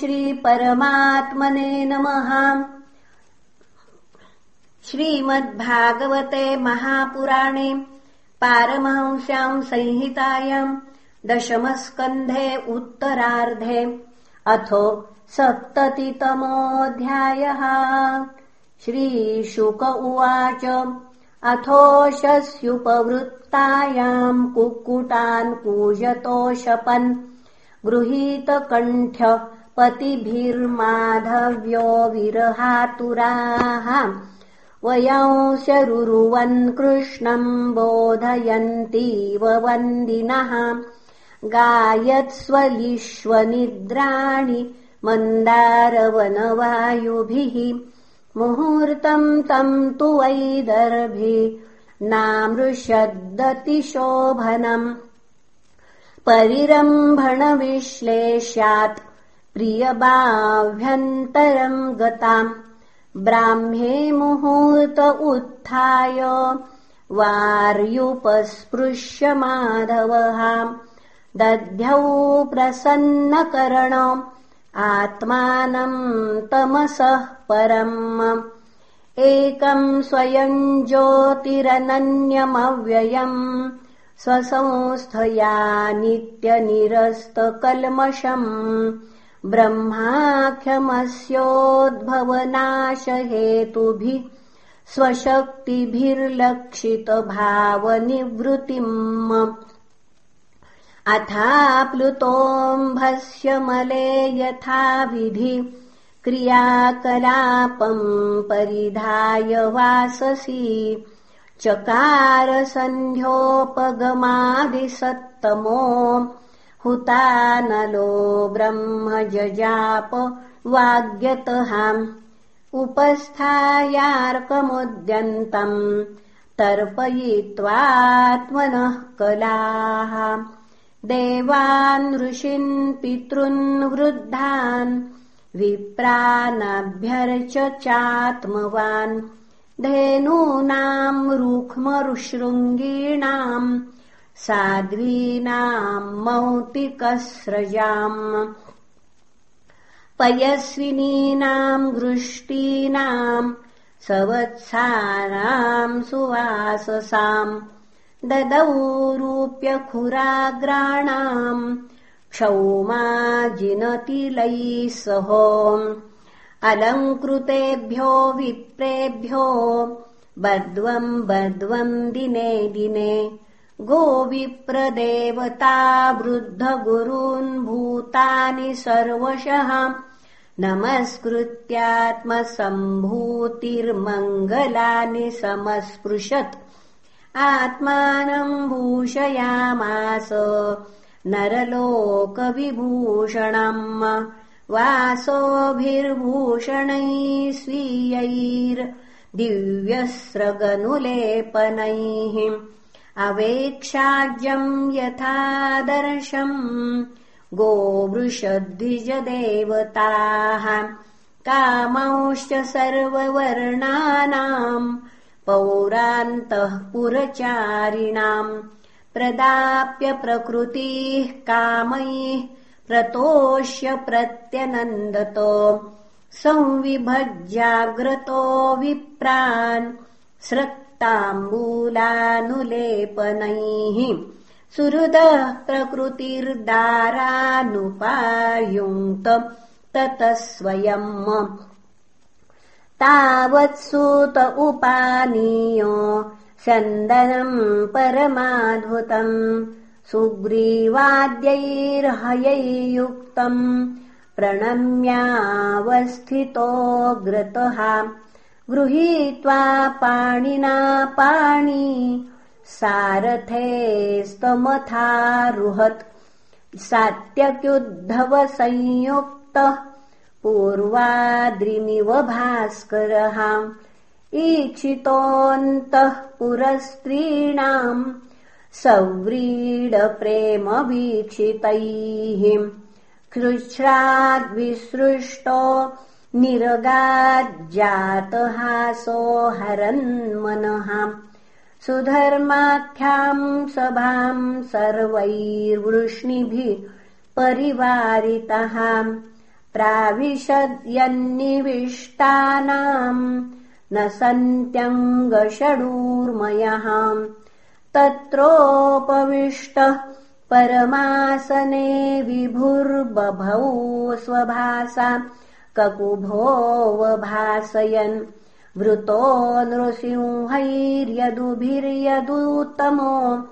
श्रीपरमात्मने नमः। श्रीमद्भागवते महापुराणे पारमहंस्याम् संहितायाम् दशमस्कन्धे उत्तरार्धे अथो सप्ततितमोऽध्यायः। श्रीशुक उवाच अथोषस्युपवृत्तायाम् कुक्कुटान् पूजतोषपन् गृहीतकण्ठ्य पतिभिर्माधव्यो विरहातुराः। वयंशरुरुवन् कृष्णम् बोधयन्तीव वन्दिनः। गायत्स्वलिश्वनिद्राणि मन्दारवनवायुभिः। मुहूर्तम् तम् तु वैदर्भि नामृषद्दतिशोभनम्। परिरम्भणविश्लेष्यात् प्रियबाह्यन्तरम् गताम् ब्राह्मे मुहूर्त उत्थाय वार्युपस्पृश्य माधवः। दध्यौ प्रसन्नकरण आत्मानम् तमसः परम्। एकम् स्वयम् ज्योतिरनन्यमव्ययम् स्वसंस्थया नित्यनिरस्तकल्मषम् ब्रह्माख्यमस्योद्भवनाशहेतुभिः स्वशक्तिभिर्लक्षितभावनिवृत्तिम् अथाप्लुतोऽम्भस्य मले यथाविधि क्रियाकलापम् परिधाय वाससि। चकारसन्ध्योपगमादिसत्तमो हुतानलो ब्रह्म जजाप वाग्यतः उपस्थायार्कमुद्यन्तम् तर्पयित्वात्मनः कलाः। देवान् ऋषीन् पितॄन् वृद्धान् विप्रानभ्यर्च चात्मवान् धेनूनाम् रुक्मरुशृङ्गीणाम् साध्वीनाम् मौतिकस्रजाम्। पयस्विनीनाम् घृष्टीनाम् सवत्सानाम् सुवाससाम्। ददौ रूप्यखुराग्राणाम् क्षौमाजिनतिलैः सहो अलङ्कृतेभ्यो विप्रेभ्यो बद्वम् बद्वम् दिने दिने गोविप्रदेवता वृद्धगुरून् भूतानि सर्वशः नमस्कृत्यात्मसम्भूतिर्मङ्गलानि समस्पृशत्। आत्मानम् भूषयामास नरलोकविभूषणम्। वासोभिर्भूषणैः स्वीयैर्दिव्यस्रगनुलेपनैः अवेक्षाज्यम् यथादर्शम् गोवृषद्विजदेवताः कामौश्च सर्ववर्णानाम् पौरान्तः पुरचारिणाम् प्रदाप्य प्रकृतिः कामैः प्रतोष्य प्रत्यनन्दतो संविभज्याग्रतो विप्रान् स्रक्ताम्बूलानुलेपनैः सुहृदः प्रकृतिर्दारानुपायुङ्क्त ततः स्वयम् तावत्सूत उपानीय चन्दनम् परमाद्भुतम् सुग्रीवाद्यैर्हयैयुक्तम् प्रणम्यावस्थितोऽग्रतः गृहीत्वा पाणिना पाणी सारथेस्तमथारुहत् सात्यक्युद्धवसंयुक्तः पूर्वाद्रिमिव भास्करः। ईक्षितोऽन्तः पुरस्त्रीणाम् सव्रीडप्रेमवीक्षितैः। कृच्छ्राद्विसृष्टो निरगाज्जातहासो हरन्मनः। सुधर्माख्याम् सभाम् सर्वैर्वृष्णिभिः परिवारितः। प्राविशद्यन्निविष्टानाम् न सन्त्यङ्गषडूर्मयः। तत्रोपविष्टः परमासने विभुर्बभौ स्वभासा ककुभोऽवभासयन् वृतो नृसिंहैर्यदुभिर्यदुत्तमो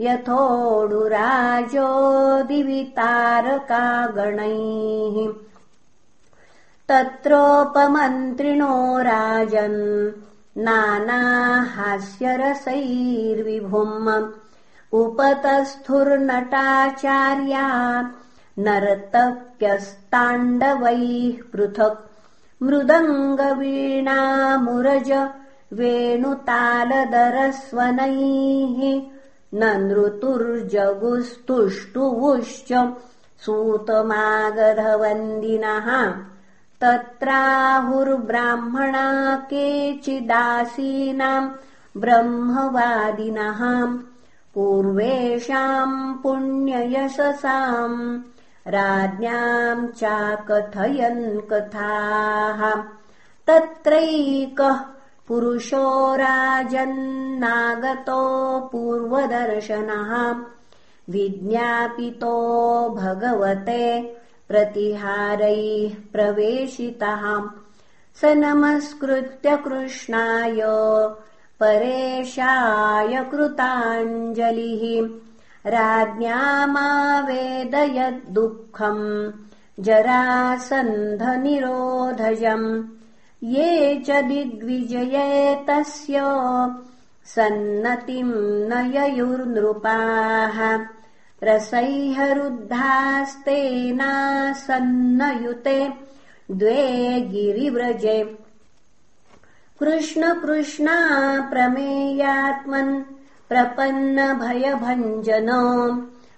यथोडुराजो दिवितारकागणैः तत्रोपमन्त्रिणो राजन्। नानाहास्यरसैर्विभुम्। उपतस्थुर्नटाचार्या नर्तक्यस्ताण्डवैः पृथक्। मृदङ्गवीणामुरज वेणुतालदरस्वनैः न नृतुर्जगुस्तुष्टुवुश्च सूतमागधवन्दिनः। तत्राहुर्ब्राह्मणा केचिदासीनाम् ब्रह्मवादिनः। पूर्वेषाम् पुण्ययशसाम् राज्ञाम् चाकथयन् कथाः। तत्रैकः पुरुषो राजन्नागतो पूर्वदर्शनः। विज्ञापितो भगवते प्रतिहारैः प्रवेशितः। स नमस्कृत्य कृष्णाय परेशाय कृताञ्जलिः राज्ञामावेदयद्दुःखम् जरासन्धनिरोधजम् ये च दिग्विजये तस्य सन्नतिम् न ययुर्नृपाः रसैहरुद्धास्तेनासन्नयुते द्वे गिरिव्रजे। कृष्ण कृष्णा प्रमेयात्मन् प्रपन्नभयभञ्जन।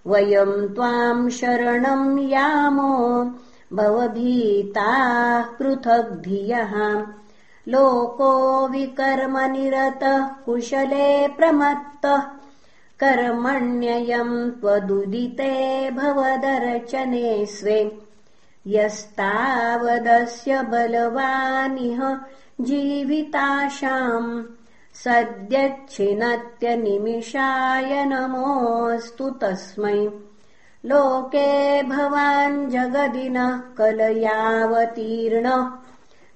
वयम् त्वाम् शरणम् यामो। भवभीताः पृथग् धियः। लोको विकर्मनिरतः कुशले प्रमत्तः। कर्मण्ययम् त्वदुदिते भवदर्चने स्वे। यस्तावदस्य बलवानिह जीविताशाम् सद्यच्छिनत्यनिमिषाय नमोऽस्तु तस्मै। लोके भवान् जगदिनः कलयावतीर्ण।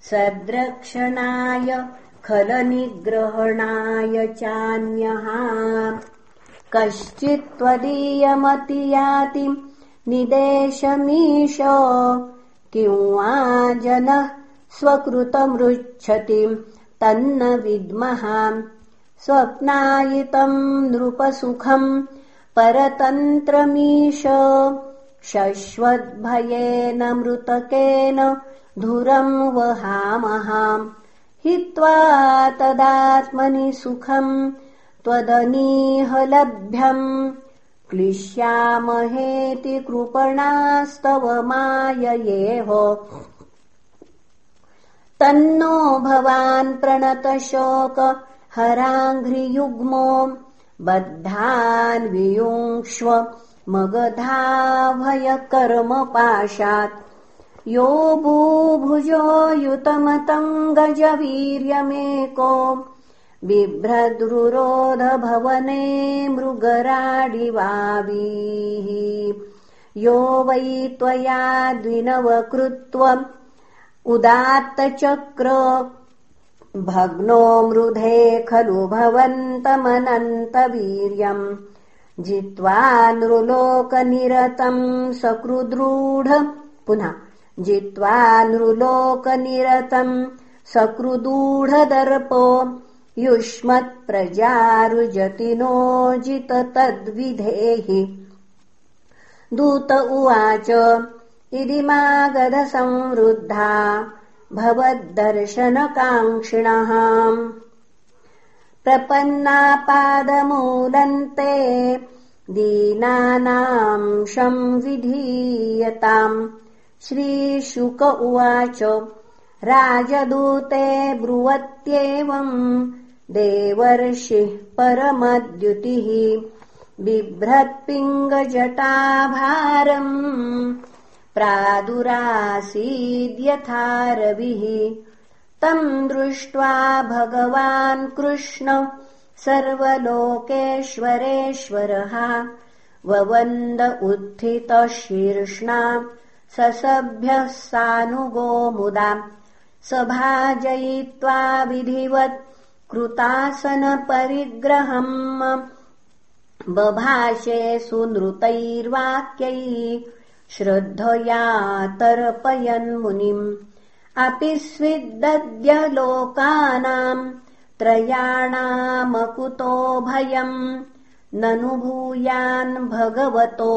सद्रक्षणाय खलनिग्रहणाय चान्यः। कश्चित्त्वदीयमति निदेशमीश। किंवा जनः स्वकृतमृच्छति तन्न विद्मः स्वप्नायितम् नृपसुखम् परतन्त्रमीश। शश्वद्भयेन मृतकेन धुरम् वहामः। हित्वा तदात्मनि सुखम् त्वदनीहलभ्यम् क्लिश्यामहेति कृपणास्तव माययेह तन्नो भवान् प्रणतशोक हराङ्घ्रियुग्मो बद्धान् वियुङ्क्ष्व मगधाभयकर्मपाशात्। यो भूभुजो युतमतङ्गजवीर्यमेको बिभ्रद्रुरोधभवने मृगराडिवावीः। यो वै त्वया द्विनवकृत्वम् उदात्तचक्र भग्नो मृधे खलु भवन्तमनन्तवीर्यम् जित्वा नृलोकनिरतम् सकृद्रूढ पुनः जित्वा नृलोकनिरतम् सकृदूढदर्पो युष्मत्प्रजारुजतिनोजित तद्विधेहि दूत उवाच इति मागधसंवृद्धा भवद्दर्शनकाङ्क्षिणः। प्रपन्नापादमूलन्ते दीनानाम् संविधीयताम् श्रीशुक उवाच राजदूते ब्रुवत्येवम् देवर्षिः परमद्युतिः। बिभ्रत्पिङ्गजटाभारम् प्रादुरासीद्यथा रविः तम् दृष्ट्वा भगवान् कृष्ण सर्वलोकेश्वरेश्वरः। ववन्द उत्थितशीर्ष्णा ससभ्यः सानुगो मुदा। सभाजयित्वा विधिवत् कृतासनपरिग्रहम्। बभाषे सुनृतैर्वाक्यैः श्रद्धया तर्पयन्मुनिम् अपि स्विद्दद्य लोकानाम् त्रयाणामकुतो भयम् ननु भूयान् भगवतो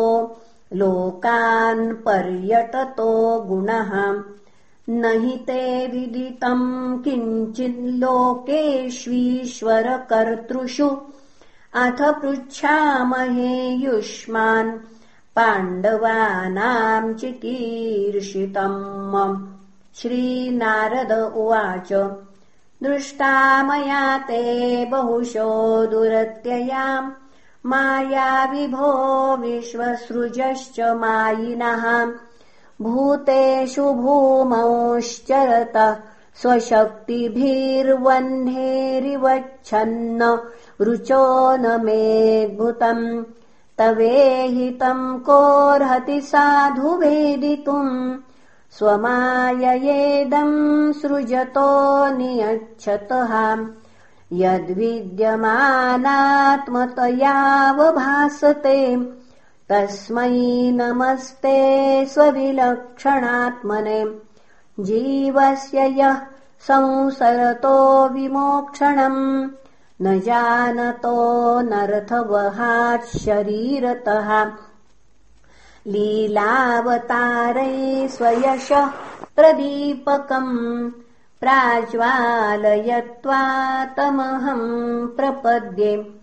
लोकान् पर्यटतो गुणः। न हि ते विदितम् किञ्चिल्लोकेष्वीश्वरकर्तृषु अथ पृच्छामहे युष्मान् पाण्डवानाम् चिकीर्षितम् श्रीनारद उवाच दृष्टा मया ते बहुशो दुरत्ययाम्। मायाविभो विश्वसृजश्च मायिनः। भूतेषु भूमौश्चरत स्वशक्तिभिर्वह्नेरिवच्छन्न रुचो न मेद्भुतम् तवेहितम् कोर्हति साधु वेदितुम् स्वमाययेदम् सृजतो नियच्छतः। यद्विद्यमानात्मतयावभासते तस्मै नमस्ते स्वविलक्षणात्मने। जीवस्य यः संसरतो विमोक्षणम् न जानतो शरीरतः लीलावतारै स्वयश प्रदीपकम् प्राज्वालयत्वा तमहम् प्रपद्ये।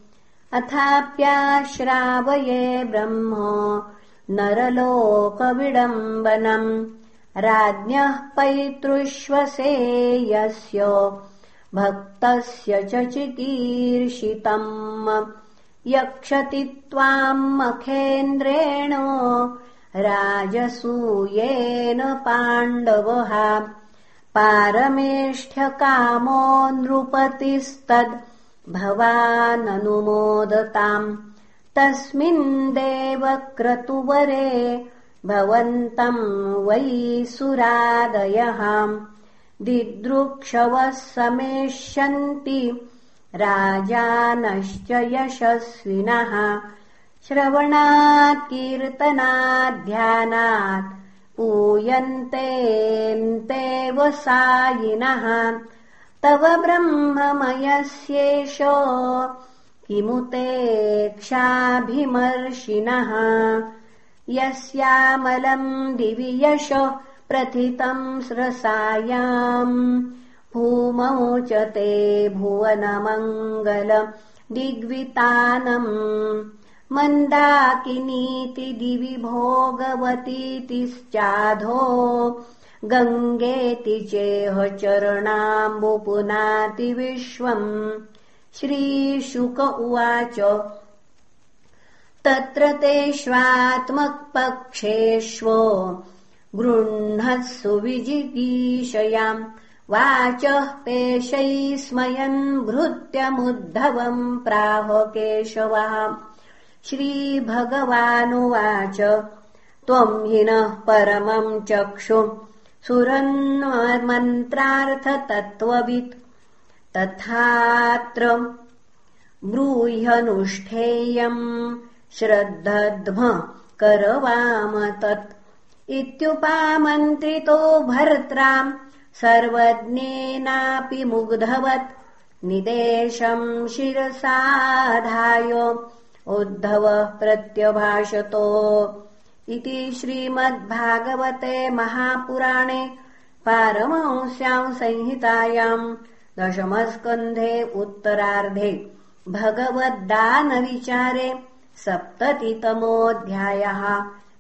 अथाप्याश्रावये ब्रह्म नरलोकविडम्बनम्। राज्ञः पैतृष्वसेयस्य भक्तस्य च चिकीर्षितम् यक्षति त्वाम् मखेन्द्रेण राजसूयेन पाण्डवः। पारमेष्ठ्यकामो नृपतिस्तद् भवाननुमोदताम्। तस्मिन् देवक्रतुवरे भवन्तम् वै सुरादयः दिदृक्षवः समेष्यन्ति राजानश्च यशस्विनः। श्रवणात् कीर्तनाध्यानात् पूयन्तेऽन्तेव सायिनः। तव ब्रह्ममयस्येष किमु क्षाभिमर्शिनः यस्यामलम् दिवि यश प्रथितम् स्रसायाम्। भूमौ च ते भुवनमङ्गल दिग्वितानम्। मन्दाकिनीति दिवि भोगवतीतिश्चाधो। गङ्गेति चेह चरणाम्बुपुनाति विश्वम्। श्रीशुक उवाच तत्र तेष्वात्मक्पक्षेष्व गृह्णत्सु विजिगीषयाम् वाचः पेशैः स्मयन् भृत्यमुद्धवम् प्राह केशवः। श्रीभगवानुवाच त्वम् हि नः परमम् चक्षु। सुरन्मन्त्रार्थतत्त्ववित् तथात्र ब्रूह्यनुष्ठेयम् श्रद्धध्म करवाम तत् इत्युपामन्त्रितो भर्त्राम् सर्वज्ञेनापि मुग्धवत्। निदेशम् शिरसाधाय उद्धवः प्रत्यभाषतो। इति श्रीमद्भागवते महापुराणे पारमंस्याम् संहितायाम् दशमस्कन्धे उत्तरार्धे भगवद्दानविचारे सप्ततितमोऽध्यायः